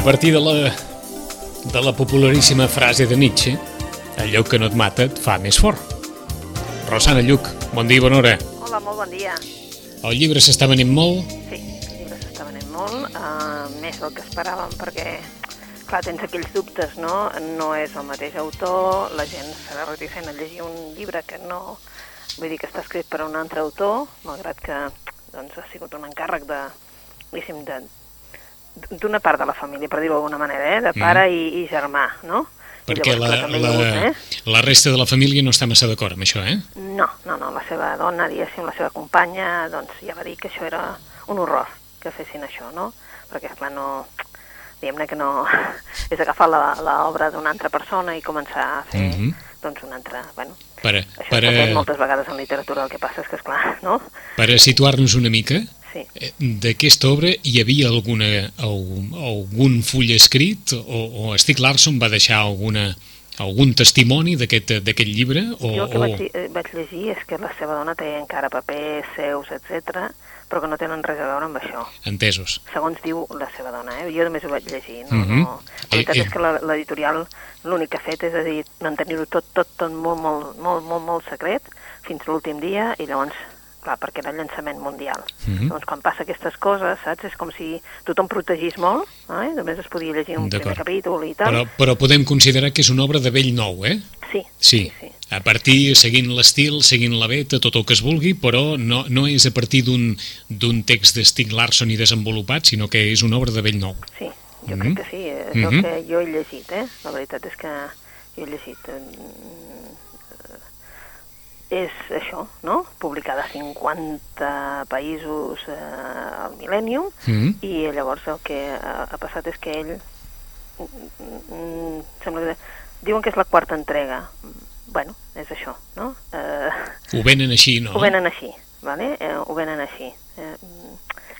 A partir de la, de la popularíssima frase de Nietzsche, allò que no et mata et fa més fort. Rosana Lluc, bon dia i bona hora. Hola, molt bon dia. El llibre s'està venint molt, Sí, el llibre s'està venent molt, uh, més del que esperàvem, perquè, clar, tens aquells dubtes, no? No és el mateix autor, la gent serà reticent a llegir un llibre que no... Vull dir que està escrit per un altre autor, malgrat que doncs, ha sigut un encàrrec de, diguéssim, de d'una part de la família, per dir-ho d'alguna manera, eh? de pare i, i germà, no? Perquè la, clar, hi ha la, hagut, eh? la resta de la família no està massa d'acord amb això, eh? No, no, no, la seva dona, diguéssim, la seva companya, doncs ja va dir que això era un horror, que fessin això, no? Perquè, esclar, no... Diguem-ne que no... És agafar l'obra d'una altra persona i començar a fer, Mhm. doncs, una altra... Bueno, Per, això per, moltes vegades en literatura, el que passa és que, esclar, no? per situar-nos una mica, Sí. eh, d'aquesta obra hi havia alguna, algun, algun full escrit o, o Stieg Larsson va deixar alguna, algun testimoni d'aquest llibre? O, Jo el que o... vaig, eh, vaig llegir és que la seva dona té encara papers seus, etc, però que no tenen res a veure amb això. Entesos. segons diu la seva dona, eh? jo només ho vaig llegir, no? Mhm. no. La veritat Eh, eh. és que l'editorial l'únic que ha fet és a dir, mantenir-ho tot, tot, tot molt, molt, molt, molt, molt secret fins l'últim dia i llavors, clar, perquè era el llançament mundial. Mhm. Llavors, quan passa aquestes coses, saps, és com si tothom protegís molt, eh? només es podia llegir un primer capítol i tal. Però, però podem considerar que és una obra de vell nou, eh? Sí, Sí, sí. a partir, seguint l'estil, seguint la beta, tot el que es vulgui, però no, no és a partir d'un text de Stieg Larsson i desenvolupat, sinó que és una obra de vell nou. Sí, jo Mhm. crec que sí, és Mhm. el que jo he llegit, eh? La veritat és que jo he llegit... Eh, és això, no? Publicada a 50 països eh, al Millennium Mm i llavors el que ha, ha passat és que ell... mm, sembla que... Diuen que és la quarta entrega. Bueno, és això, no? Eh, Ho venen així, no? ho venen així, vale? eh, ho venen així. Eh,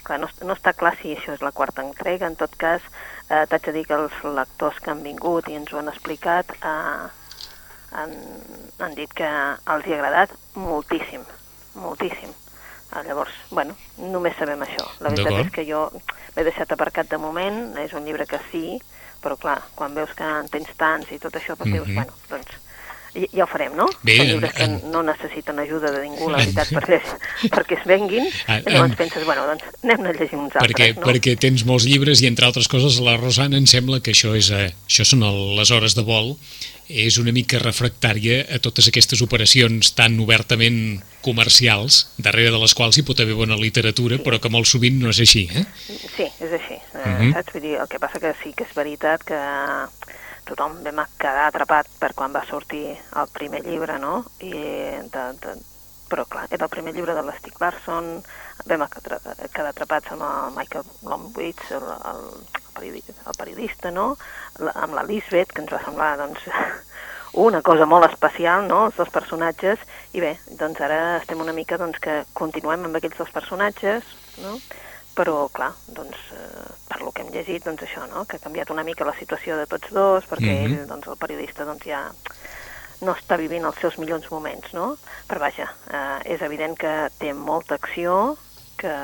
clar, no, no està clar si això és la quarta entrega, en tot cas eh, t'haig de dir que els lectors que han vingut i ens ho han explicat eh, han, han dit que els hi ha agradat moltíssim, moltíssim. Eh, llavors, bueno, només sabem això. La veritat és que jo l'he deixat aparcat de moment, és un llibre que sí, però clar, quan veus que en tens tants i tot això, doncs dius, Mhm. bueno, doncs ja, ho farem, no? Bé, Són llibres que no necessiten ajuda de ningú, la veritat, per llegir, perquè es venguin, En- i llavors en- penses, bueno, doncs anem a llegir uns perquè, altres, no? perquè tens molts llibres i entre altres coses la Rosana em sembla que això és eh, això són el, les hores de vol és una mica refractària a totes aquestes operacions tan obertament comercials, darrere de les quals hi pot haver bona literatura, però que molt sovint no és així, eh? Sí, és així, eh, Mhm. saps? Vull dir, el que passa que sí que és veritat que tothom vam quedar atrapat per quan va sortir el primer llibre, no? I de, de, però clar, era el primer llibre de l'Stieg Larsson, vam quedar atrapats amb el Michael Blomwitz, el, el, el periodista, no? La, amb la Lisbeth, que ens va semblar, doncs, una cosa molt especial, no?, els dos personatges, i bé, doncs ara estem una mica, doncs, que continuem amb aquells dos personatges, no?, però, clar, doncs, eh, per lo que hem llegit, doncs això, no?, que ha canviat una mica la situació de tots dos, perquè Mhm. ell, doncs, el periodista, doncs, ja no està vivint els seus millors moments, no? Però vaja, eh, és evident que té molta acció, que,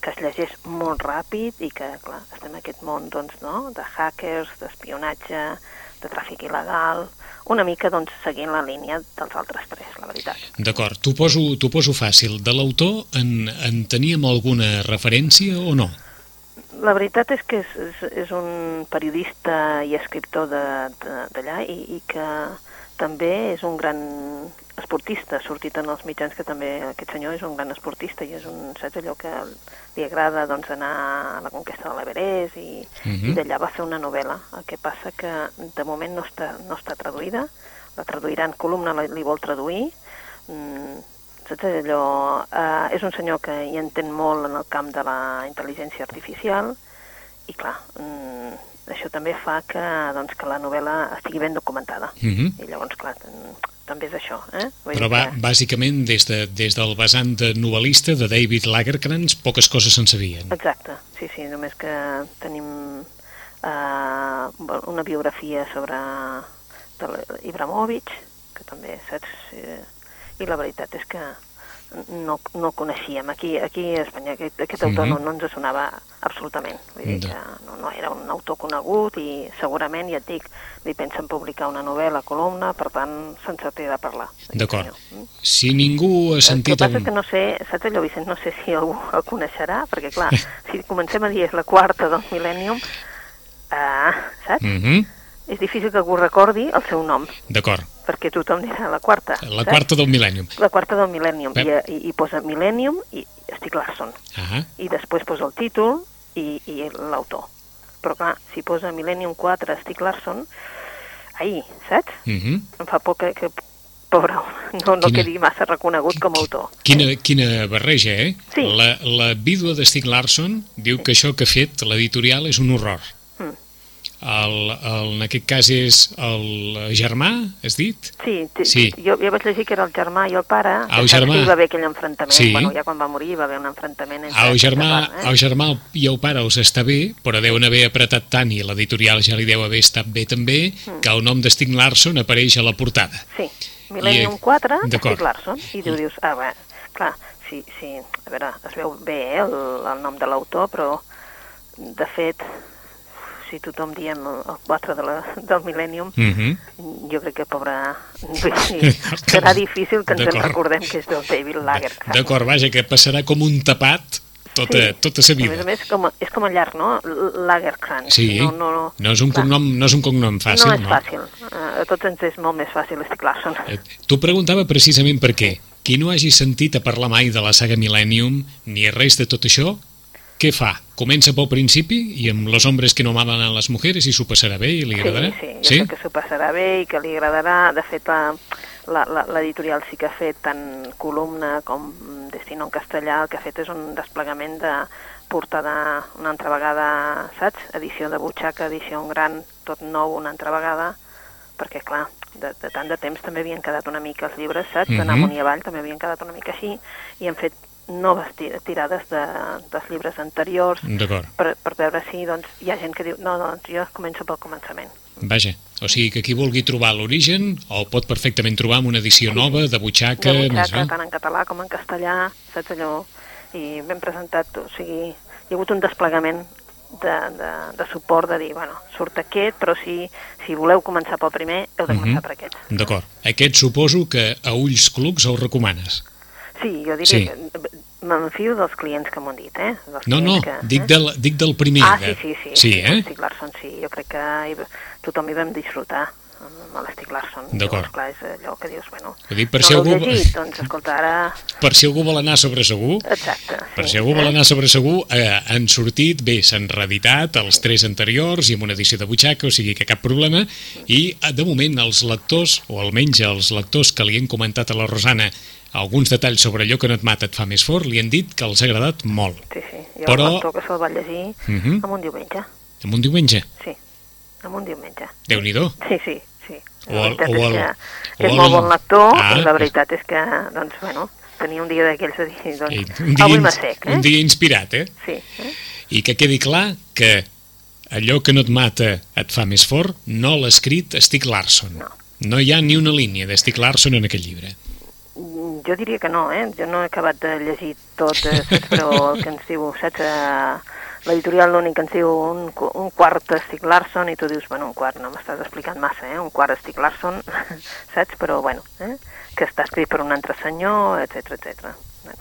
que es llegeix molt ràpid i que, clar, estem en aquest món, doncs, no?, de hackers, d'espionatge, de tràfic il·legal, una mica, doncs, seguint la línia dels altres tres, la veritat. D'acord, t'ho poso, poso fàcil. De l'autor en, en teníem alguna referència o no? La veritat és que és, és, és un periodista i escriptor d'allà i, i que també és un gran esportista, ha sortit en els mitjans que també aquest senyor és un gran esportista i és un, saps allò que li agrada doncs, anar a la conquesta de l'Everest i, Mhm. i d'allà va fer una novel·la. El que passa que de moment no està, no està traduïda, la traduiran, Columna li, li vol traduir, mm, saps allò... Eh, és un senyor que hi entén molt en el camp de la intel·ligència artificial i clar, mm, això també fa que, doncs, que la novel·la estigui ben documentada. Mhm. I llavors, clar, mm, també és això. Eh? Vull Però va, que- bàsicament, des, de, des del vessant de novel·lista de David Lagerkrantz, poques coses se'n sabien. Exacte, sí, sí, només que tenim eh, una biografia sobre de l'Ibramovic, que també, saps? Eh, I la veritat és que no, no coneixíem. Aquí, aquí a Espanya aquest, aquest autor Mhm. no, no ens sonava absolutament. Vull dir que no, no era un autor conegut i segurament, ja et dic, li pensen publicar una novel·la, columna, per tant se'n sortirà de parlar. D'acord. Mm. Si ningú ha El que sentit... passa és que no sé, saps allò, Vicent, no sé si algú el coneixerà, perquè clar, si comencem a dir és la quarta del Millennium, uh, saps? Mhm, És difícil que algú recordi el seu nom, D'acord. Perquè tothom dirà la quarta. La saps? quarta del Millennium. La quarta del Millennium, i, i, i posa Millennium i Stieg Larsson, Ah, i després posa el títol i, i l'autor. Però clar, si posa Millennium 4 Stieg Larsson, ahir, saps? mhm. Em fa por que, que pobre, no, no Quina- quedi massa reconegut com a autor. Quina, quina barreja, eh? Sí. La, la vídua de Stieg Larsson diu que això que ha fet l'editorial és un horror. El, el, en aquest cas és el germà, has dit? Sí, Sí. Jo, jo vaig llegir que era el germà i el pare, Ah, el germà. hi va haver aquell enfrontament, Sí. bueno, ja quan va morir hi va haver un enfrontament entre... El germà, germans, el germà i el pare us està bé, però deuen haver apretat tant i l'editorial ja li deu haver estat bé també, Mm. que el nom de Stieg Larsson apareix a la portada. Sí, Millennium I- 4, d'acord. Stieg Larsson, i tu dius, ah, bé, clar, sí, sí, a veure, es veu bé eh, el, el nom de l'autor, però, de fet, si tothom diem el, el 4 de la, del Millennium, Mm -hmm. jo crec que, vull dir, serà difícil que ens en recordem que és del David Lagercrantz. D'acord, vaja, que passarà com un tapat tota, tota sa A més vida. a més, com a, és com a llarg, no? Lagerkrantz. Sí, No, no, no, no és un clar, cognom, no és un cognom fàcil, no és no? fàcil. Uh, a tots ens és molt més fàcil, Stieg Larsson. Eh, T'ho preguntava precisament per què. Qui no hagi sentit a parlar mai de la saga Millennium ni res de tot això, què fa? Comença pel principi i amb los hombres que no amaven a les mujeres i s'ho passarà bé i li agradarà? Sí, sí, jo crec que s'ho passarà bé i que li agradarà. De fet, l'editorial sí que ha fet tant columna com Destino en castellà, el que ha fet és un desplegament de portada una altra vegada, saps? Edició de butxaca, edició en gran, tot nou una altra vegada, perquè, clar, de, de tant de temps també havien quedat una mica els llibres, saps? D'anar Mhm. amunt i avall també havien quedat una mica així, i han fet noves ti- tirades de, dels llibres anteriors, per, per veure si doncs, hi ha gent que diu no, doncs jo començo pel començament. Vaja, o sigui que qui vulgui trobar l'origen el pot perfectament trobar amb una edició nova, de butxaca... de més butxaca, val? tant en català com en castellà, saps allò? I ben presentat, o sigui, hi ha hagut un desplegament de, de, de suport de dir, bueno, surt aquest, però si, si voleu començar pel primer, heu de començar Mhm. per aquest. D'acord. Aquest suposo que a ulls clucs el recomanes. Sí, jo diria Sí. que m'enfio dels clients que m'ho han dit, eh? Dels No, no, que, dic eh? del, dic del primer. Ah, de- sí, sí, sí. Sí, eh? Stig Larsson, sí. Jo crec que hi, tothom hi vam disfrutar amb l'Stig Larsson. D'acord. Clar, és allò que dius, bueno, Ho dic per no si algú- llegit, doncs escolta, ara... Per si algú vol anar sobre segur, Exacte. per sí, si algú vol eh? anar sobre segur, eh, han sortit, bé, s'han reeditat els tres anteriors i amb una edició de butxaca, o sigui que cap problema, i eh, de moment els lectors, o almenys els lectors que li han comentat a la Rosana alguns detalls sobre allò que no et mata et fa més fort, li han dit que els ha agradat molt. Sí, sí. Jo Però- l'autor que se'l va llegir Mhm. amb un diumenge. En un diumenge, Sí, amb un diumenge. déu nhi Sí, sí, sí. O el- o és el- que, o que és el- molt bon lector Ah. la veritat és que, doncs, bueno, tenia un dia d'aquells de dir, doncs, un dia, avui m'assec, eh? un dia inspirat, eh? Sí, eh? I que quedi clar que allò que no et mata et fa més fort no l'ha escrit Stieg Larsson. No. No hi ha ni una línia de Larsson en aquest llibre. Mm, Jo diria que no, eh? Jo no he acabat de llegir tot, eh, saps? però el que ens diu, saps? Eh, L'editorial l'únic que ens diu un, un quart Stieg Larsson i tu dius, bueno, un quart, no m'estàs explicant massa, eh? Un quart Stieg Larsson, saps? Però, bueno, eh? que està escrit per un altre senyor, etc etc. Bueno,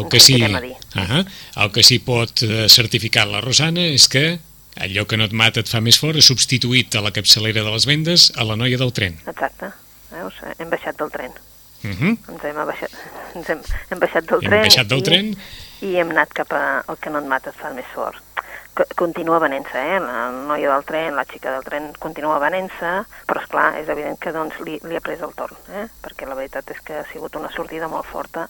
El que sí, uh el que sí pot eh, certificar la Rosana és que allò que no et mata et fa més fort és substituït a la capçalera de les vendes a la noia del tren. exacte. Veus? Hem baixat del tren. Uh -huh. Ens hem, abaixat, ens hem, hem baixat del Hem tren, baixat del i, tren. i hem anat cap a el que no et mata et fa més fort. Co- Continua venent-se, eh? La noia del tren, la xica del tren continua venent-se, però és clar, és evident que doncs, li, li ha pres el torn, eh? perquè la veritat és que ha sigut una sortida molt forta,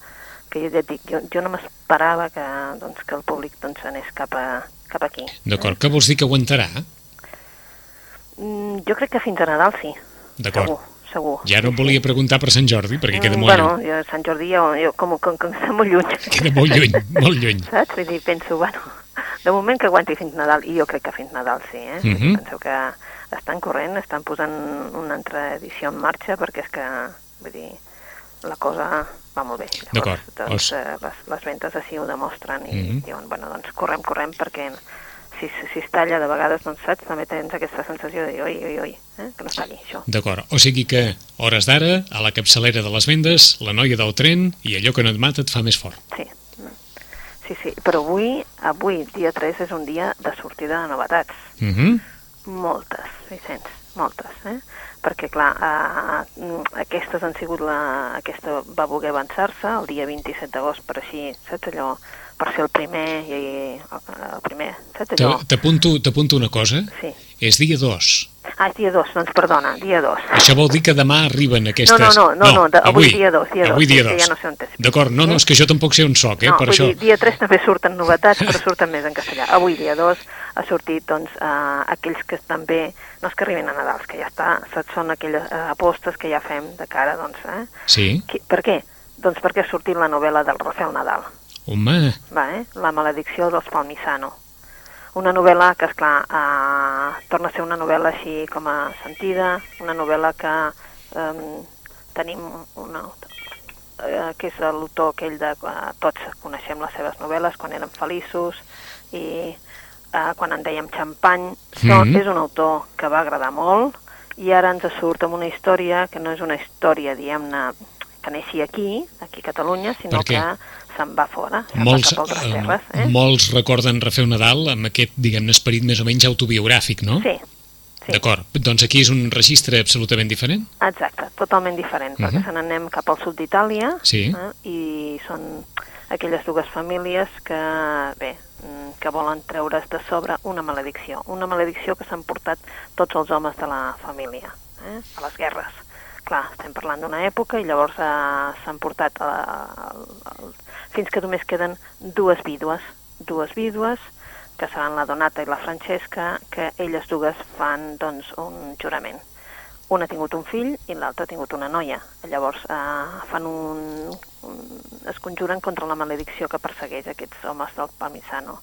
que jo ja et dic, jo, jo no m'esperava que, doncs, que el públic doncs, anés cap, a, cap aquí. D'acord, què vols dir que aguantarà? Mm, jo crec que fins a Nadal sí, D'acord. Segur. Ja no et volia preguntar per Sant Jordi, perquè queda Mm, molt bueno, lluny. jo, Sant Jordi jo, jo com, com, com està molt lluny. Queda molt lluny, molt lluny. Saps? Vull dir, penso, bueno, de moment que aguanti fins Nadal, i jo crec que fins Nadal sí, eh? Mhm. Penseu que estan corrent, estan posant una altra edició en marxa, perquè és que, vull dir, la cosa va molt bé. D'acord. Doncs, eh, les, les ventes així ho demostren i Mhm. diuen, bueno, doncs correm, correm, perquè si, si es talla de vegades, doncs saps, també tens aquesta sensació de dir, oi, oi, oi, eh? que no es talli això. D'acord, o sigui que, hores d'ara, a la capçalera de les vendes, la noia del tren i allò que no et mata et fa més fort. Sí. Sí, sí, però avui, avui, dia 3, és un dia de sortida de novetats. Uh -huh. Moltes, Vicenç, moltes, eh? Perquè, clar, eh, mm, aquestes han sigut la... Aquesta va voler avançar-se el dia 27 d'agost per així, saps allò? Per ser el primer i... El primer, saps allò? Te- T'apunto una cosa. Sí. És dia 2. Ah, és dia 2, doncs perdona, dia 2. Això vol dir que demà arriben aquestes... No, no, no, no, de- avui dia dos, dia avui dos, dia és que 2. ja no sé on és. D'acord, no, no, és que jo tampoc sé on soc, eh, no, per vull això... dir, dia 3 també surten novetats, però surten més en castellà. Avui, dia 2, ha sortit, doncs, eh, aquells que també, no és que arribin a Nadal, que ja està, són aquelles eh, apostes que ja fem de cara, doncs, eh? Sí? Qui, per què? Doncs perquè ha sortit la novel·la del Rafael Nadal, Home, va, eh? La maledicció dels Palmisano. Una novel·la que, esclar, eh, torna a ser una novel·la així com a sentida, una novel·la que eh, tenim una, eh, que és l'autor aquell de... Eh, tots coneixem les seves novel·les, quan érem feliços i eh, quan en dèiem xampany. So, Mhm. És un autor que va agradar molt i ara ens surt amb una història que no és una història, diguem-ne, que neixi aquí, aquí a Catalunya, sinó que se'n va fora, se'n molts, va cap a altres eh, terres. Eh? molts recorden Rafael Nadal amb aquest, diguem-ne, esperit més o menys autobiogràfic, no? Sí, sí. D'acord, doncs aquí és un registre absolutament diferent? Exacte, totalment diferent, perquè Mhm. se n'anem cap al sud d'Itàlia Sí. eh, i són aquelles dues famílies que, bé, mm, que volen treure's de sobre una maledicció, una maledicció que s'han portat tots els homes de la família eh, a les guerres. Clar, estem parlant d'una època i llavors eh, s'han portat a, a, a, fins que només queden dues vídues, dues vídues que seran la Donata i la Francesca, que elles dues fan doncs, un jurament. Una ha tingut un fill i l'altra ha tingut una noia. Llavors eh, fan un, un... es conjuren contra la maledicció que persegueix aquests homes del Palmisano.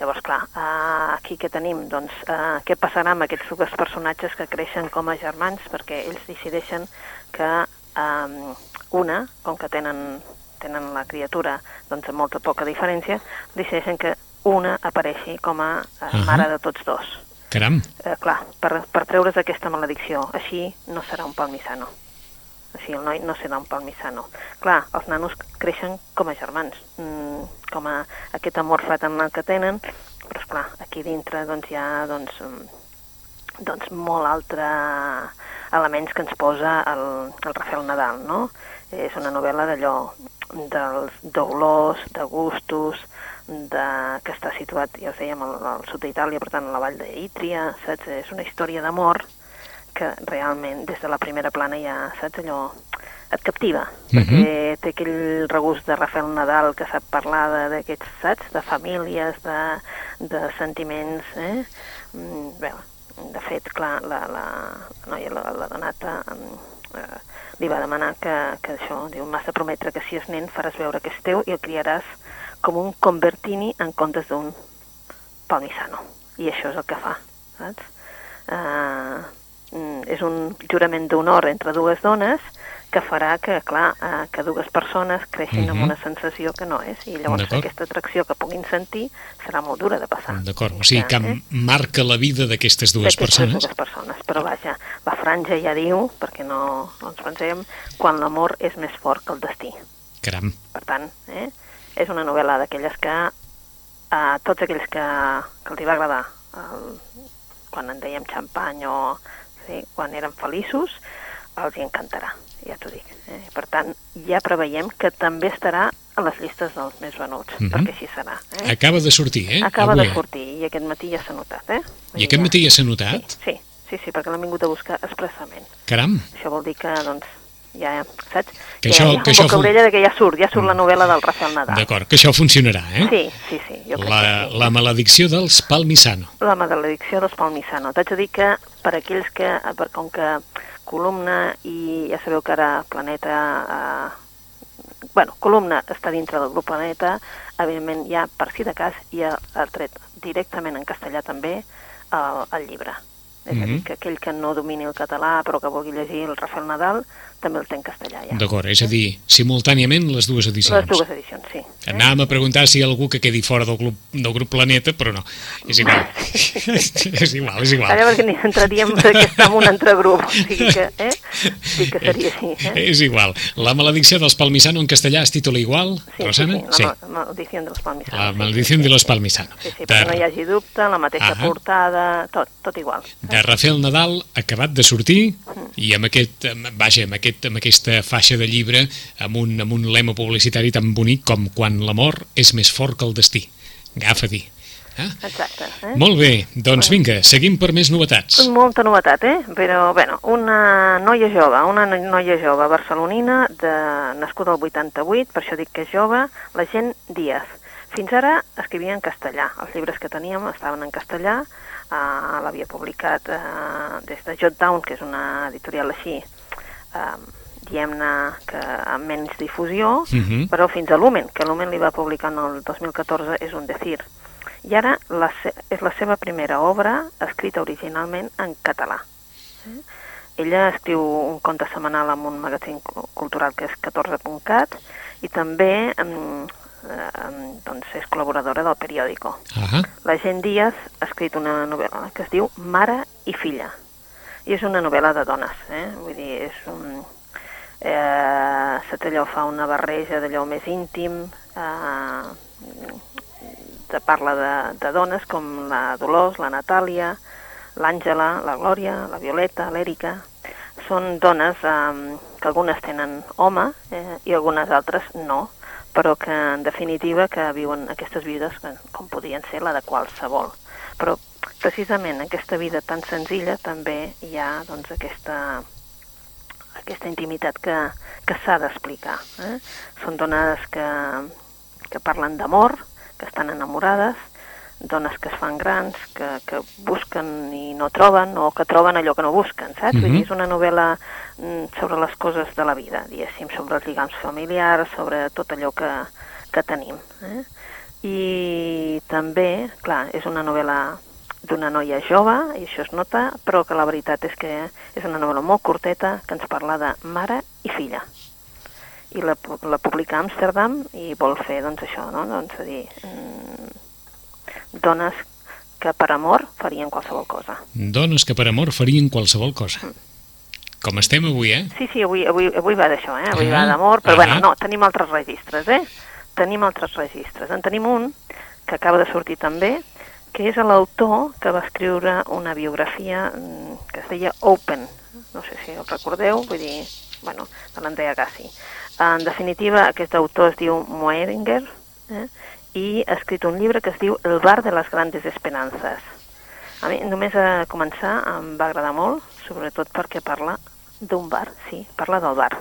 Llavors, clar, eh, aquí què tenim? Doncs eh, què passarà amb aquests dos personatges que creixen com a germans? Perquè ells decideixen que eh, una, com que tenen, tenen la criatura doncs, amb molta poca diferència, decideixen que una apareixi com a eh, mare de tots dos Caram, eh, clar, per, per treure's aquesta maledicció. Així no serà un palmisano. Així el noi no serà un palmisano. Clar, els nanos creixen com a germans, mm, com a aquest amor fraternal que tenen, però esclar, aquí dintre doncs, hi ha doncs, mm, doncs molt altre elements que ens posa el, el Rafael Nadal, no? És una novel·la d'allò dels d'olors, de gustos, de, que està situat, ja us dèiem, al, al sud d'Itàlia, per tant, a la vall d'Ítria, saps? És una història d'amor que realment des de la primera plana ja, saps, allò et captiva, Mhm. perquè té aquell regust de Rafael Nadal que sap parlar de- d'aquests, saps, de famílies, de, de sentiments, eh? Mm, bé, de fet, clar, la, la, la noia, la, la Donata, mm, eh, li va demanar que, que això, diu, m'has de prometre que si és nen faràs veure que és teu i el criaràs com un convertini en comptes d'un palmisano. I això és el que fa, saps? Uh, és un jurament d'honor entre dues dones que farà que, clar, uh, que dues persones creixin Mhm. amb una sensació que no és, i llavors aquesta atracció que puguin sentir serà molt dura de passar. d'acord. O sigui, que Eh? marca la vida d'aquestes dues persones. dues persones. Però vaja, la franja ja diu, perquè no, no ens pensem, quan l'amor és més fort que el destí. Caram, Per tant, eh, és una novel·la d'aquelles que a tots aquells que, que els hi va agradar el, quan en dèiem xampany o sí, quan eren feliços, els hi encantarà, ja t'ho dic. Eh? Per tant, ja preveiem que també estarà a les llistes dels més venuts, Mhm. perquè així serà. Eh? acaba de sortir, eh? Acaba Avui. de sortir i aquest matí ja s'ha notat, eh? I dir, aquest ja- matí ja s'ha notat? Sí, sí, sí, sí perquè l'han vingut a buscar expressament. Caram, Això vol dir que, doncs, ja, saps? Que això- ja, que un això boca fu- orella de que ja surt, ja surt la novel·la del Rafael Nadal. d'acord, que això funcionarà, eh? Sí, sí, sí, jo crec La, que sí. la maledicció dels Palmisano. La maledicció dels Palmisano. T'haig de dir que per aquells que, per, com que columna i ja sabeu que ara Planeta... Eh, bueno, columna està dintre del grup Planeta, evidentment ja, per si de cas, ja ha tret directament en castellà també el, el llibre. És mm -hmm. a dir, que aquell que no domini el català però que vulgui llegir el Rafael Nadal també el té en castellà ja. D'acord, és a dir, simultàniament les dues edicions. Les dues edicions, sí. Eh? Anàvem a preguntar si hi ha algú que quedi fora del grup, del grup Planeta, però no, és igual. és igual, és igual. Allà perquè ni entraríem que està en un entregrup, o sigui que, eh? Sí que seria així, eh? És igual. La maledicció dels Palmisano en castellà es titula igual, sí, Rosana? Sí, sí, la sí. maldició dels Palmisano. La maldició de los Palmisano. Sí, sí, perquè de... no hi hagi dubte, la mateixa ah portada, tot, tot igual. De Rafael Nadal, acabat de sortir, mm. i amb aquest, vaja, amb, aquest, amb aquesta faixa de llibre, amb un, amb un lema publicitari tan bonic com quan l'amor és més fort que el destí. Agafa a dir. Eh? Exacte. Eh? Molt bé, doncs vinga, seguim per més novetats. Molta novetat, eh? Però, bueno, una noia jove, una noia jove barcelonina, de, nascuda al 88, per això dic que és jove, la gent Díaz. Fins ara escrivia en castellà. Els llibres que teníem estaven en castellà, uh, l'havia publicat uh, des de Jot Down, que és una editorial així, uh, diguem-ne que amb menys difusió, uh Mhm. -huh. però fins a Lumen, que Lumen li va publicar en el 2014, és un decir. I ara la és la seva primera obra escrita originalment en català. Eh? Ella escriu un conte setmanal en un magazín cultural que és 14.cat i també eh, doncs és col·laboradora del periòdico. Ah La Gent Díaz ha escrit una novel·la que es diu Mare i filla. I és una novel·la de dones, eh? Vull dir, és un... Eh, Satelló fa una barreja d'allò més íntim, eh, te parla de, de dones com la Dolors, la Natàlia, l'Àngela, la Glòria, la Violeta, l'Èrica. Són dones eh, que algunes tenen home eh, i algunes altres no, però que en definitiva que viuen aquestes vides com podien ser la de qualsevol. Però precisament en aquesta vida tan senzilla també hi ha doncs, aquesta, aquesta intimitat que, que s'ha d'explicar. Eh? Són dones que, que parlen d'amor, que estan enamorades, dones que es fan grans, que, que busquen i no troben, o que troben allò que no busquen, saps? Mm -hmm. Vull dir, és una novel·la sobre les coses de la vida, diguéssim, sobre els lligams familiars, sobre tot allò que, que tenim. Eh? I també, clar, és una novel·la d'una noia jove, i això es nota, però que la veritat és que és una novel·la molt curteta que ens parla de mare i filla. I la, la publica a Amsterdam i vol fer, doncs, això, no? Doncs, a dir, dones que per amor farien qualsevol cosa. Dones que per amor farien qualsevol cosa. Mm. Com estem avui, eh? Sí, sí, avui, avui, avui va d'això, eh? Avui ah, va d'amor, però ah. bueno, no, tenim altres registres, eh? Tenim altres registres. En tenim un que acaba de sortir també, que és l'autor que va escriure una biografia mm, que es deia Open, no sé si el recordeu, vull dir, bueno, de l'Andrea Gassi. En definitiva, aquest autor es diu Moeringer, eh? i ha escrit un llibre que es diu El bar de les grandes esperances. A mi només a començar em va agradar molt, sobretot perquè parla d'un bar, sí, parla del bar.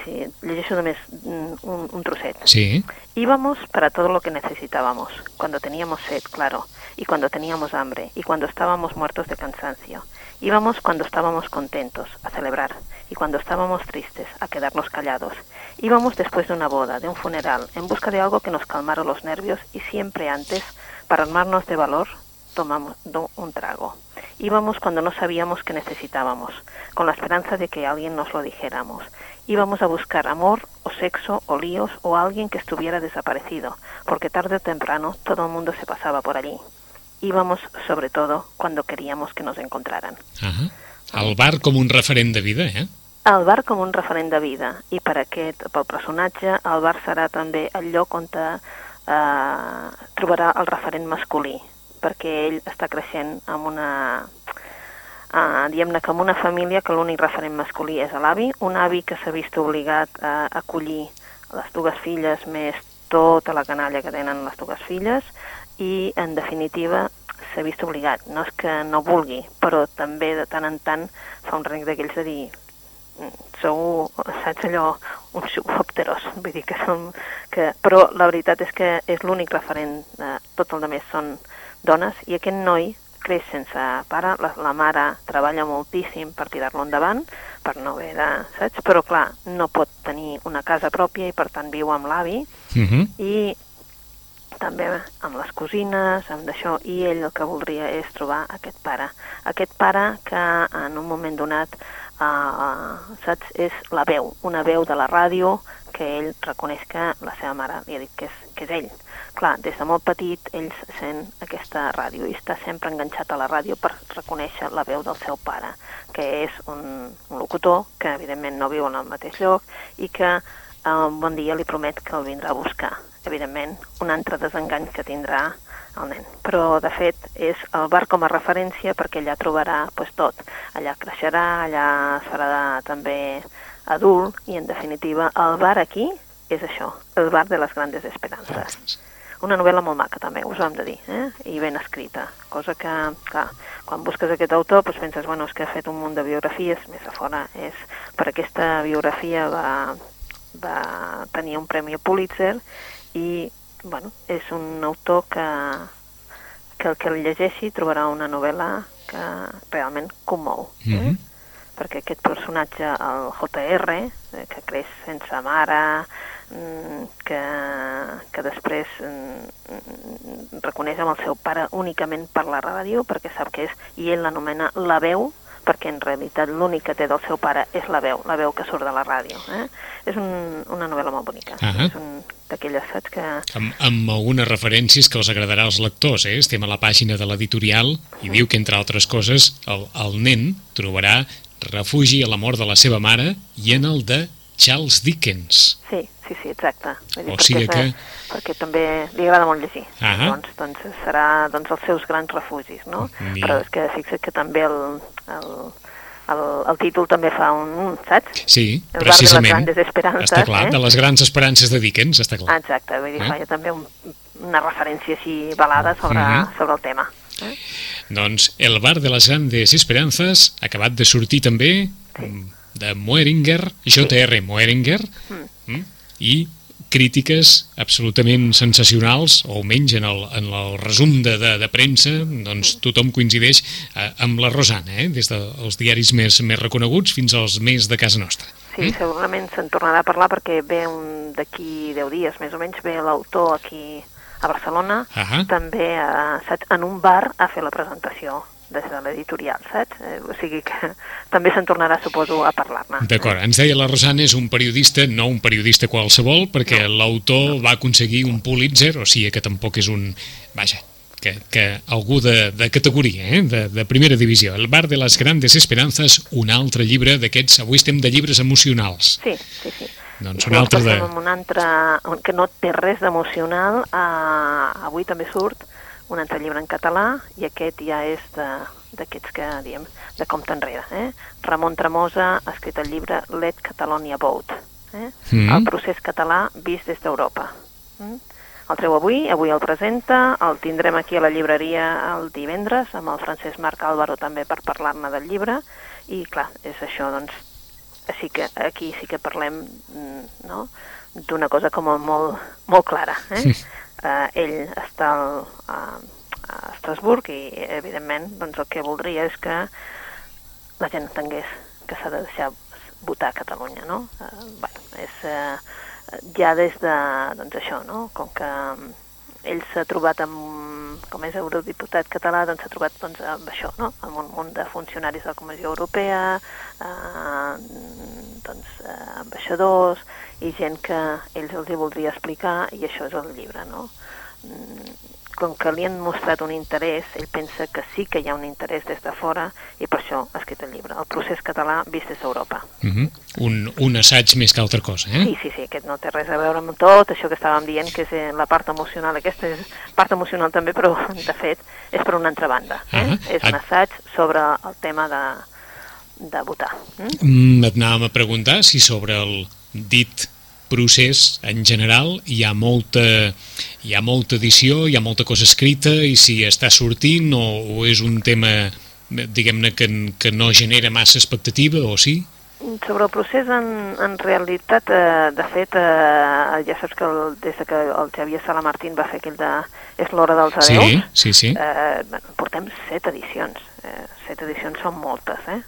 Sí, llegeixo només un, un trocet. Sí. Íbamos para todo lo que necesitábamos, cuando teníamos sed, claro, y cuando teníamos hambre, y cuando estábamos muertos de cansancio. Íbamos cuando estábamos contentos, a celebrar, y cuando estábamos tristes, a quedarnos callados. Íbamos después de una boda, de un funeral, en busca de algo que nos calmara los nervios, y siempre antes, para armarnos de valor, tomamos un trago. Íbamos cuando no sabíamos que necesitábamos, con la esperanza de que alguien nos lo dijéramos. Íbamos a buscar amor o sexo o líos o alguien que estuviera desaparecido, porque tarde o temprano todo el mundo se pasaba por allí. Íbamos sobre todo cuando queríamos que nos encontraran. -huh. El bar com un referent de vida, eh? El bar com un referent de vida. I per aquest, pel personatge, el bar serà també el lloc on te, eh, trobarà el referent masculí, perquè ell està creixent amb una... Uh, diguem-ne que amb una família que l'únic referent masculí és l'avi, un avi que s'ha vist obligat a acollir les dues filles més tota la canalla que tenen les dues filles i, en definitiva, s'ha vist obligat. No és que no vulgui, però també de tant en tant fa un renc d'aquells de dir sou, saps allò, uns subòpteros, vull dir que som... Que, però la veritat és que és l'únic referent, eh, tot el més són dones, i aquest noi creix sense pare, la, la mare treballa moltíssim per tirar-lo endavant, per no haver de... saps? Però clar, no pot tenir una casa pròpia i per tant viu amb l'avi, uh -huh. i també amb les cosines, amb d'això, i ell el que voldria és trobar aquest pare. Aquest pare que en un moment donat, uh, saps, és la veu, una veu de la ràdio que ell reconeix que la seva mare li ha dit que és, que és ell. Clar, des de molt petit ell sent aquesta ràdio i està sempre enganxat a la ràdio per reconèixer la veu del seu pare, que és un, un locutor que evidentment no viu en el mateix lloc i que eh, un bon dia li promet que el vindrà a buscar. Evidentment, un altre desengany que tindrà el nen. Però, de fet, és el bar com a referència perquè allà trobarà pues, tot. Allà creixerà, allà es farà també adult i, en definitiva, el bar aquí és això, el bar de les grandes esperances. Una novel·la molt maca, també, us ho hem de dir, eh? i ben escrita, cosa que, clar, quan busques aquest autor, doncs penses, bueno, és que ha fet un munt de biografies, més a fora és, per aquesta biografia va, va tenir un premi Pulitzer i, bueno, és un autor que, que el que el llegeixi trobarà una novel·la que realment commou. Eh? Mm -hmm perquè aquest personatge, el JR, eh, que creix sense mare, mm, que, que després mm, reconeix amb el seu pare únicament per la ràdio, perquè sap que és, i ell l'anomena la veu, perquè en realitat l'únic que té del seu pare és la veu, la veu que surt de la ràdio. Eh? És un, una novel·la molt bonica. Uh -huh. És un d'aquelles, saps, que... Amb, amb algunes referències que els agradarà als lectors, eh? Estem a la pàgina de l'editorial i diu que, entre altres coses, el, el nen trobarà refugi a la mort de la seva mare i en el de Charles Dickens. Sí, sí, sí, exacte. Vull dir, o sigui perquè, que... Perquè també li agrada molt llegir. -huh. doncs, doncs serà doncs, els seus grans refugis, no? Ni... Però és que fixa't que també el, el, el, el títol també fa un, saps? Sí, el precisament. de les. Està clar, eh? de les grans esperances de Dickens, està clar. Exacte, vull dir, Eh? fa també un, una referència així balada sobre, Uh uh -huh. sobre el tema. Eh? Doncs El bar de les grandes esperances, acabat de sortir també, Sí. de Moeringer, J.R. Moeringer, mm. i crítiques absolutament sensacionals, o almenys en el, en el resum de, de, de premsa, doncs tothom coincideix eh, amb la Rosana, eh? des dels diaris més, més reconeguts fins als més de casa nostra. Sí, segurament se'n tornarà a parlar perquè ve d'aquí 10 dies, més o menys, ve l'autor aquí a Barcelona, Ahà. també a, saps, en un bar a fer la presentació de l'editorial, saps? Eh, o sigui que també se'n tornarà, suposo, a parlar-ne. D'acord, ens deia la Rosana, és un periodista, no un periodista qualsevol, perquè l'autor va aconseguir un Pulitzer, o sigui que tampoc és un... Vaja, que, que algú de, de categoria, eh? de, de primera divisió. El bar de les grandes esperances, un altre llibre d'aquests... Avui estem de llibres emocionals. Sí, sí, sí. Doncs un altre de... un altre que no té res d'emocional. Uh, avui també surt un altre llibre en català i aquest ja és de- d'aquests que diem de compte enrere. Eh? Ramon Tremosa ha escrit el llibre Let Catalonia Vote, eh? Mhm. el procés català vist des d'Europa. Mm? El treu avui, avui el presenta, el tindrem aquí a la llibreria el divendres amb el Francesc Marc Álvaro també per parlar-ne del llibre i clar, és això, doncs, així que aquí sí que parlem mm, no? d'una cosa com a molt, molt clara. Eh? Uh, ell està al, a, a Estrasburg i, evidentment, doncs el que voldria és que la gent entengués que s'ha de deixar votar a Catalunya, no? Uh, bueno, és uh, ja des de, doncs això, no? Com que um, ell s'ha trobat amb, com és eurodiputat català, doncs s'ha trobat doncs, amb això, no? amb un munt de funcionaris de la Comissió Europea, eh, doncs, eh, ambaixadors i gent que ells els hi voldria explicar i això és el llibre, no? Mm, Com que li han mostrat un interès, ell pensa que sí que hi ha un interès des de fora i per això ha escrit el llibre, El procés català vist des d'Europa. Uh -huh. un, un assaig més que altra cosa, eh? Sí, sí, sí, aquest no té res a veure amb tot això que estàvem dient, que és eh, la part emocional. Aquesta és part emocional també, però de fet és per una altra banda. Eh? Ah, és un ah. assaig sobre el tema de, de votar. Mm? Mm, et anàvem a preguntar si sobre el dit procés en general hi ha molta, hi ha molta edició, hi ha molta cosa escrita i si està sortint o, o és un tema diguem-ne que, que no genera massa expectativa o sí? Sobre el procés, en, en realitat, eh, de fet, eh, ja saps que el, des de que el Xavier Salamartín va fer aquell de És l'hora dels Sí, adeus, sí, sí. eh, bueno, portem set edicions. Eh, set edicions són moltes, eh?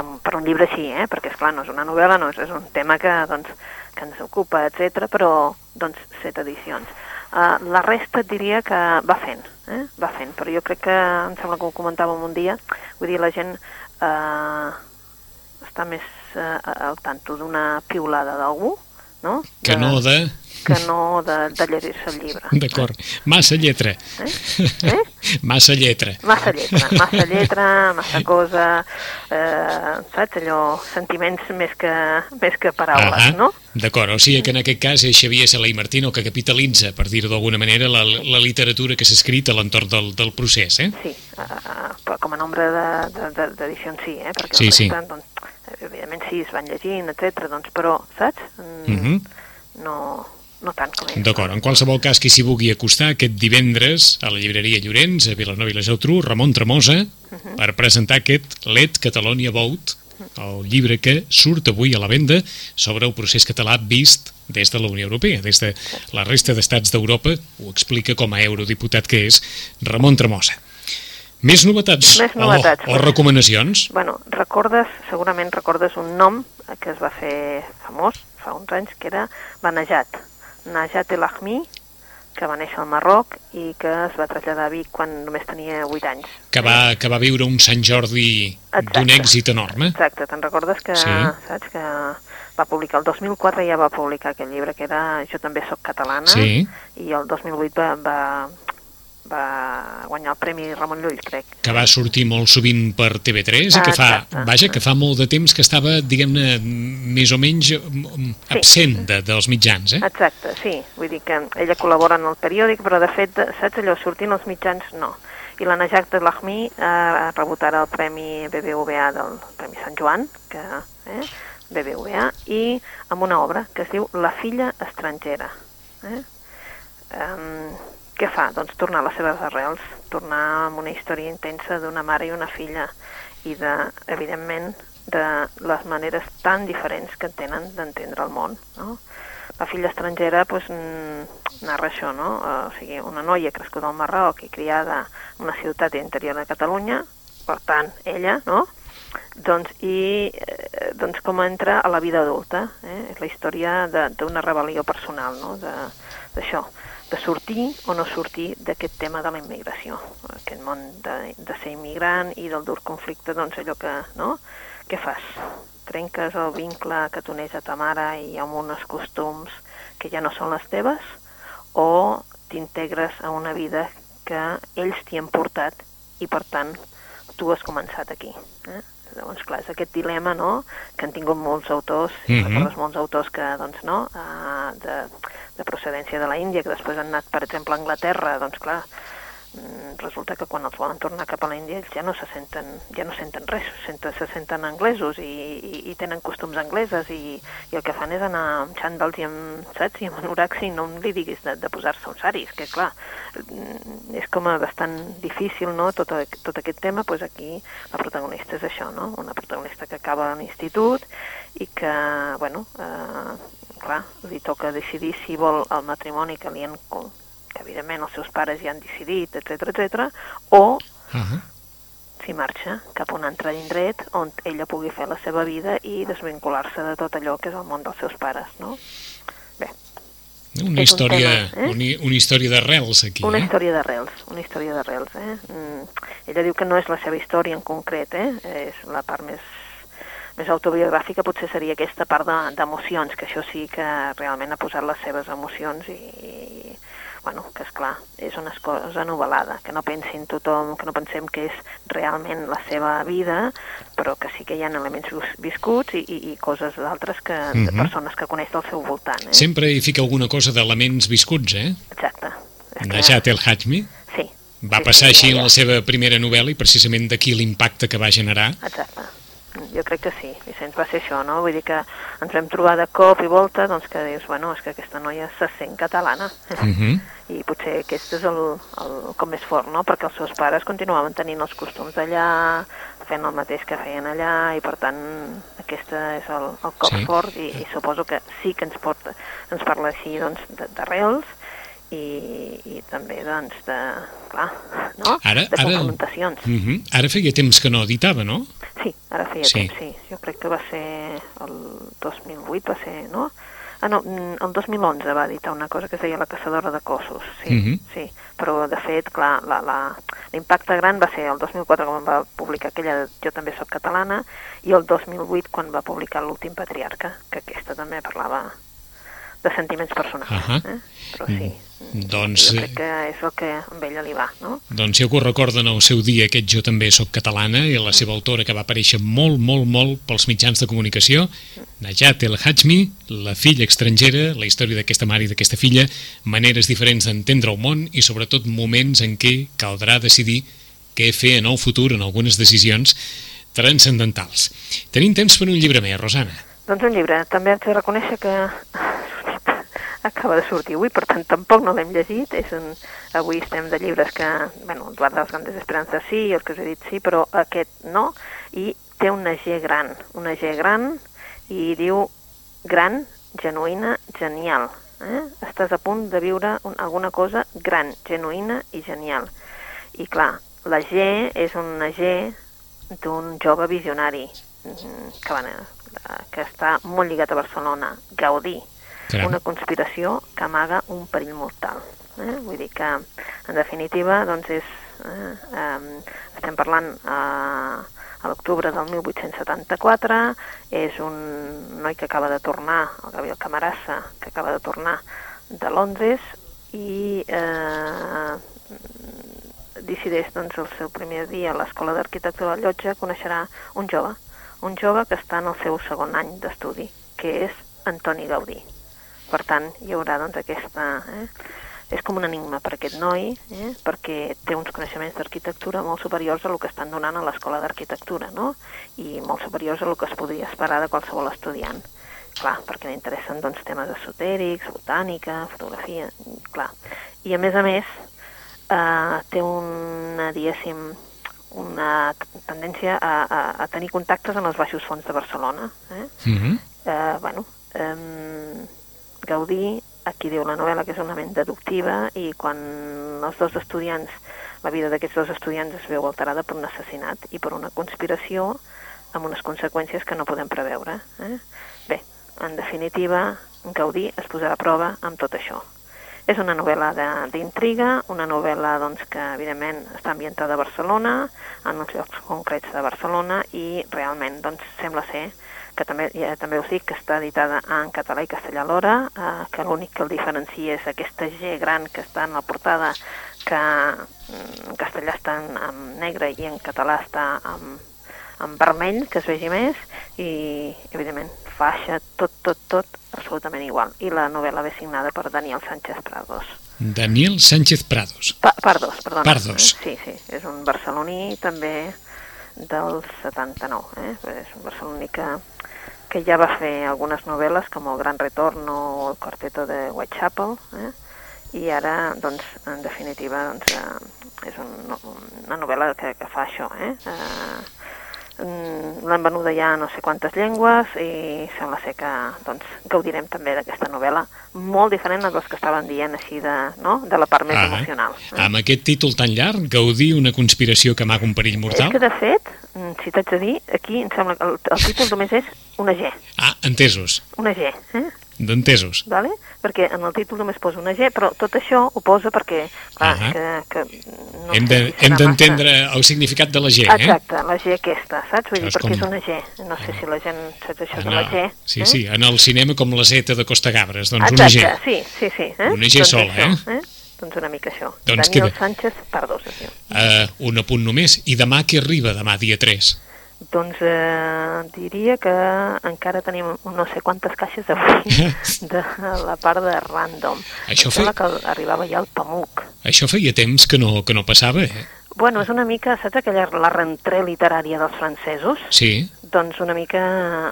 Amb, per un llibre així, eh? Perquè, és clar no és una novel·la, no és, és un tema que, doncs, que ens ocupa, etc. però, doncs, set edicions. Uh, la resta et diria que va fent, eh? va fent, però jo crec que, em sembla que ho comentàvem un dia, vull dir, la gent uh, està més uh, al tanto d'una piulada d'algú, no? Que no de... Que no de, de llegir-se el llibre. D'acord. Massa lletra. Eh? eh? Massa lletra. Massa lletra, massa lletra, massa cosa, eh, saps, allò, sentiments més que, més que paraules, ah no? D'acord, o sigui que en aquest cas és Xavier Sala i Martino que capitalitza, per dir-ho d'alguna manera, la, la literatura que s'ha escrit a l'entorn del, del procés, eh? Sí, uh, com a nombre d'edicions sí, eh? Perquè sí, sí. Estan, doncs, evidentment sí, es van llegint, etc. doncs, però, saps? Mm, uh -huh. No, no tant com ells. D'acord, en qualsevol cas qui s'hi vulgui acostar aquest divendres a la llibreria Llorenç, a Vilanova i la Geltrú, Ramon Tremosa, uh -huh. per presentar aquest Let Catalonia Vote, el llibre que surt avui a la venda sobre el procés català vist des de la Unió Europea, des de la resta d'estats d'Europa, ho explica com a eurodiputat que és Ramon Tremosa. Més novetats, Més novetats o, o recomanacions? Bueno, recordes, segurament recordes un nom que es va fer famós fa uns anys, que era Banejat, Najat El Ahmi, que va néixer al Marroc i que es va traslladar a Vic quan només tenia 8 anys. Que va, que va viure un Sant Jordi d'un èxit enorme. Exacte, te'n recordes que, sí. saps, que va publicar, el 2004 ja va publicar aquest llibre que era Jo també sóc catalana sí. i el 2008 va, va, va guanyar el Premi Ramon Llull, crec. Que va sortir molt sovint per TV3 ah, i que fa, exacte. vaja, que fa molt de temps que estava, diguem-ne, més o menys sí. absent de, dels mitjans, eh? Exacte, sí. Vull dir que ella col·labora en el periòdic, però de fet, saps allò, sortint als mitjans, no. I la Najat de Lahmi ha rebut ara el Premi BBVA del Premi Sant Joan, que, eh, BBVA, i amb una obra que es diu La filla estrangera. Eh? Um, què fa? Doncs tornar a les seves arrels, tornar amb una història intensa d'una mare i una filla i de, evidentment, de les maneres tan diferents que tenen d'entendre el món, no? La filla estrangera doncs, narra això, no? O sigui, una noia crescuda al Marroc i criada en una ciutat interior de Catalunya, per tant, ella, no? Doncs, i eh, doncs com entra a la vida adulta, eh? És la història d'una rebel·lió personal, no? D'això de sortir o no sortir d'aquest tema de la immigració, aquest món de, de ser immigrant i del dur conflicte, doncs allò que, no? Què fas? Trenques el vincle que t'uneix a ta mare i amb uns costums que ja no són les teves o t'integres a una vida que ells t'hi han portat i per tant tu has començat aquí. Eh? Llavors, clar, és aquest dilema no? que han tingut molts autors, mm -hmm. recordes molts autors que, doncs, no? Uh, de, de procedència de la Índia, que després han anat, per exemple, a Anglaterra, doncs clar, resulta que quan els volen tornar cap a l'Índia ells ja no se senten, ja no senten res, se senten, se senten anglesos i, i, i tenen costums angleses i, i el que fan és anar amb xandals i amb, saps, i amb anoracs i no li diguis de, de posar-se uns saris, que clar, mm, és com a bastant difícil, no?, tot, a, tot aquest tema, doncs aquí la protagonista és això, no?, una protagonista que acaba a l'institut i que, bueno, eh, clar, li toca decidir si vol el matrimoni que li han que evidentment els seus pares ja han decidit, etc etc, o uh -huh. si marxa cap a un altre indret on ella pugui fer la seva vida i desvincular-se de tot allò que és el món dels seus pares, no? Bé. Una història, un tema, eh? una, una història d'arrels aquí, Una eh? història d'arrels, una història d'arrels, eh? Mm, ella diu que no és la seva història en concret, eh? És la part més més autobiogràfica potser seria aquesta part d'emocions, de, que això sí que realment ha posat les seves emocions i, i bueno, que és clar, és una cosa novel·lada, que no pensin tothom, que no pensem que és realment la seva vida, però que sí que hi ha elements viscuts i, i, i coses d'altres que, uh -huh. de mhm. persones que coneix del seu voltant. Eh? Sempre hi fica alguna cosa d'elements viscuts, eh? Exacte. Najat El Hajmi? Sí. Va sí, passar sí, així en la seva primera novel·la i precisament d'aquí l'impacte que va generar. Exacte jo crec que sí, Vicenç, va ser això, no? Vull dir que ens vam trobar de cop i volta, doncs que dius, bueno, és que aquesta noia se sent catalana. Uh mhm. -huh. I potser aquest és el, el com més fort, no? Perquè els seus pares continuaven tenint els costums d'allà, fent el mateix que feien allà, i per tant aquest és el, el cop sí. fort, i, i suposo que sí que ens, pot, ens parla així, doncs, d'arrels, i, i també doncs de, clar, no? Ara, de confrontacions. Ara, uh -huh. ara feia temps que no editava, no? Sí, ara feia sí. temps, sí. Jo crec que va ser el 2008, va ser, no? Ah, no, mm, el 2011 va editar una cosa que es deia La caçadora de cossos, sí, Mhm. sí. Però, de fet, clar, la- la- l'impacte gran va ser el 2004 quan va publicar aquella Jo també sóc catalana i el 2008 quan va publicar L'últim patriarca, que aquesta també parlava de sentiments personals. Ahà. Eh? Però sí, Doncs, jo eh, crec que és el que a ella li va, no? doncs si algú recorda en el seu dia aquest Jo també sóc catalana i la seva autora que va aparèixer molt, molt, molt pels mitjans de comunicació, Najat El Hajmi, la filla estrangera, la història d'aquesta mare i d'aquesta filla, maneres diferents d'entendre el món i sobretot moments en què caldrà decidir què fer en el futur en algunes decisions transcendentals. Tenim temps per un llibre més, Rosana. Doncs un llibre. També haig de reconèixer que acaba de sortir avui, per tant tampoc no l'hem llegit. És un, avui estem de llibres que, bueno, Eduard de les Grandes Esperances sí, el que us he dit sí, però aquest no, i té una G gran, una G gran, i diu gran, genuïna, genial. Eh? Estàs a punt de viure un, alguna cosa gran, genuïna i genial. I clar, la G és una G d'un jove visionari mm, que, va, anar- que està molt lligat a Barcelona, Gaudí, Caram. una conspiració que amaga un perill mortal. Eh? Vull dir que, en definitiva, doncs és, eh, eh, estem parlant eh, a l'octubre del 1874, és un noi que acaba de tornar, el Gabriel Camarassa, que acaba de tornar de Londres i eh, decideix doncs, el seu primer dia a l'Escola d'Arquitectura de Llotja coneixerà un jove, un jove que està en el seu segon any d'estudi, que és Antoni Gaudí. Per tant, hi haurà doncs aquesta... Eh? És com un enigma per aquest noi, eh? perquè té uns coneixements d'arquitectura molt superiors a el que estan donant a l'escola d'arquitectura, no? I molt superiors a el que es podria esperar de qualsevol estudiant. Clar, perquè li interessen doncs, temes esotèrics, botànica, fotografia, clar. I a més a més, eh, té una, diguéssim, una tendència a, a, a tenir contactes amb els baixos fons de Barcelona. Eh? Mm -hmm. eh, bueno, eh, Gaudí aquí diu la novel·la que és una ment deductiva i quan els dos estudiants, la vida d'aquests dos estudiants es veu alterada per un assassinat i per una conspiració amb unes conseqüències que no podem preveure. Eh? Bé, en definitiva, Gaudí es posarà a prova amb tot això. És una novel·la d'intriga, una novel·la doncs, que evidentment està ambientada a Barcelona, en uns llocs concrets de Barcelona, i realment doncs, sembla ser que també, ja, també us dic que està editada en català i castellà alhora, eh, que l'únic que el diferencia és aquesta G gran que està en la portada, que mm, en castellà està en, en negre i en català està en, en vermell, que es vegi més, i evidentment faixa, tot, tot, tot, absolutament igual. I la novel·la ve signada per Daniel Sánchez Prados. Daniel Sánchez Prados. Pa Pardos, perdona. Pardos. Sí, sí, és un barceloní també del 79, eh? És un barceloní que, que ja va fer algunes novel·les com El Gran Retorno o El Quarteto de Whitechapel, eh? i ara, doncs, en definitiva, doncs, eh, és un, una novel·la que, que fa això, eh? eh mm, L'han venuda ja no sé quantes llengües i sembla ser que doncs, gaudirem també d'aquesta novel·la molt diferent a les que estaven dient així de, no? de la part més Ah, emocional. Amb aquest títol tan llarg, gaudir una conspiració que amaga un perill És mortal? que, de fet, si t'haig de dir, aquí em sembla que el, el títol només és una G, Ah, entesos, una G, eh? d'entesos. Vale? perquè en el títol només posa una G, però tot això ho posa perquè, clar, Ahà. que, que no Hem de- si hem massa- d'entendre el significat de la G, eh? Exacte, la G aquesta, saps? Vull dir, perquè com- és una G. No sé si la gent saps això de En la el- G. Sí, eh? sí, en el cinema com la Z de Costa Gabres, doncs una G. Exacte, sí, sí, sí. Eh? Una G doncs sola, això, eh? Doncs una mica això. Doncs Daniel queda. Sánchez es diu. Uh, un apunt només. I demà què arriba, demà dia 3? Doncs eh, diria que encara tenim no sé quantes caixes avui de la part de random. Això Em sembla fe- que arribava ja el Pamuc. Això feia temps que no, que no passava, eh? Bueno, és una mica, saps aquella la rentrée literària dels francesos? Sí, Doncs una mica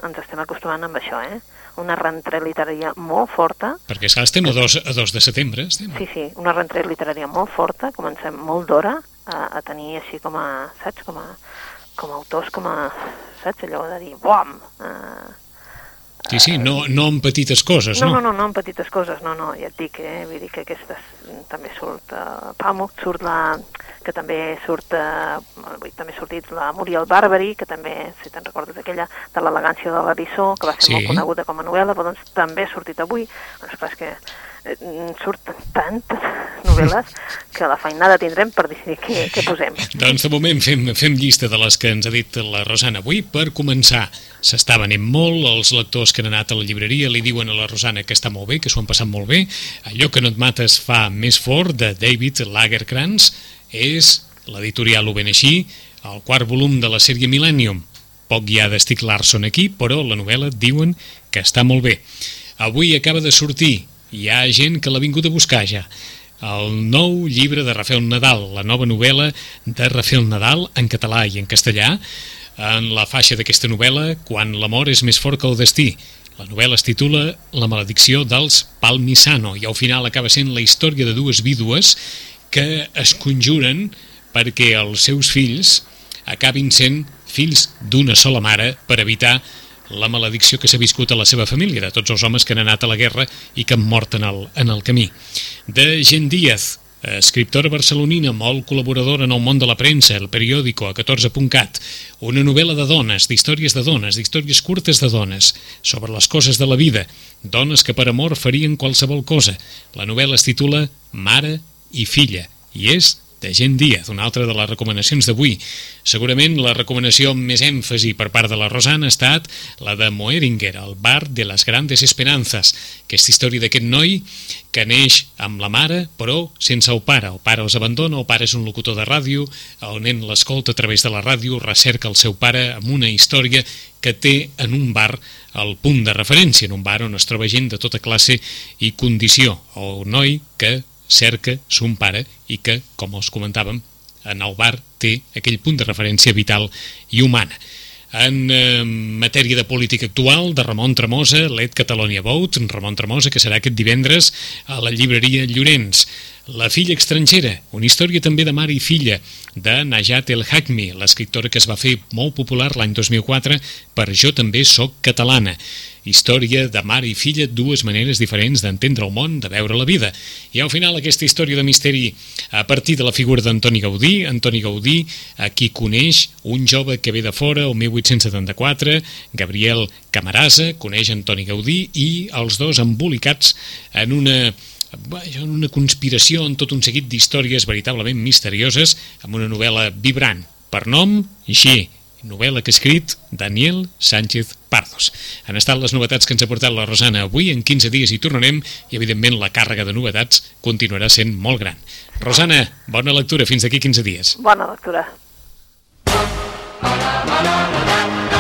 ens estem acostumant amb això, eh? Una rentrée literària molt forta, perquè esclar, estem a 2, a 2 de setembre, estem. sí, sí, una rentrée literària molt forta, comencem molt d'hora a, a tenir així com a, saps, com a, com a autors, com a, saps, allò de dir, buam, eh, Sí, sí, no, no en petites coses, no? No, no, no, no en petites coses, no, no, ja et dic, eh? vull dir que aquestes també surt uh, Pamuk, surt la, que també surt, vull, també ha sortit la Muriel Barbary, que també, si te'n recordes, aquella de l'elegància de la Bissó, que va ser Sí. molt coneguda com a novel·la, però doncs també ha sortit avui, doncs clar, és que eh, surten tantes novel·les que la feinada tindrem per decidir què, què posem. Doncs de moment fem, fem llista de les que ens ha dit la Rosana avui. Per començar, s'està venent molt, els lectors que han anat a la llibreria li diuen a la Rosana que està molt bé, que s'ho han passat molt bé. Allò que no et mates fa més fort, de David Lagerkrantz, és l'editorial Ho ben així, el quart volum de la sèrie Millennium. Poc hi ha de Stieg Larsson aquí, però la novel·la diuen que està molt bé. Avui acaba de sortir, hi ha gent que l'ha vingut a buscar ja, el nou llibre de Rafael Nadal, la nova novel·la de Rafael Nadal en català i en castellà, en la faixa d'aquesta novel·la, Quan l'amor és més fort que el destí. La novel·la es titula La maledicció dels Palmisano i al final acaba sent la història de dues vídues que es conjuren perquè els seus fills acabin sent fills d'una sola mare per evitar la maledicció que s'ha viscut a la seva família, de tots els homes que han anat a la guerra i que han mort en el, en el camí. De Gent Díaz, escriptora barcelonina, molt col·laboradora en el món de la premsa, el periòdico a 14.cat, una novel·la de dones, d'històries de dones, d'històries curtes de dones, sobre les coses de la vida, dones que per amor farien qualsevol cosa. La novel·la es titula Mare i filla, i és de Gent Díaz, una altra de les recomanacions d'avui. Segurament la recomanació amb més èmfasi per part de la Rosana ha estat la de Moeringer, el bar de les grandes esperances, aquesta història d'aquest noi que neix amb la mare, però sense el pare. El pare els abandona, el pare és un locutor de ràdio, el nen l'escolta a través de la ràdio, recerca el seu pare amb una història que té en un bar el punt de referència, en un bar on es troba gent de tota classe i condició. El noi que cerca son pare i que, com els comentàvem, en el bar té aquell punt de referència vital i humana. En eh, matèria de política actual, de Ramon Tremosa, l'Ed Catalonia Vote, Ramon Tremosa, que serà aquest divendres a la llibreria Llorenç. La filla estrangera, una història també de mare i filla, de Najat El Hakmi, l'escriptora que es va fer molt popular l'any 2004 per Jo també sóc catalana. Història de mare i filla, dues maneres diferents d'entendre el món, de veure la vida. I al final aquesta història de misteri a partir de la figura d'Antoni Gaudí, Antoni Gaudí, a qui coneix un jove que ve de fora, el 1874, Gabriel Camarasa, coneix Antoni Gaudí i els dos embolicats en una una conspiració en tot un seguit d'històries veritablement misterioses amb una novel·la vibrant per nom G, novel·la que ha escrit Daniel Sánchez Pardos. Han estat les novetats que ens ha portat la Rosana avui, en 15 dies hi tornarem i evidentment la càrrega de novetats continuarà sent molt gran. Rosana, bona lectura, fins d'aquí 15 dies. Bona lectura. la la la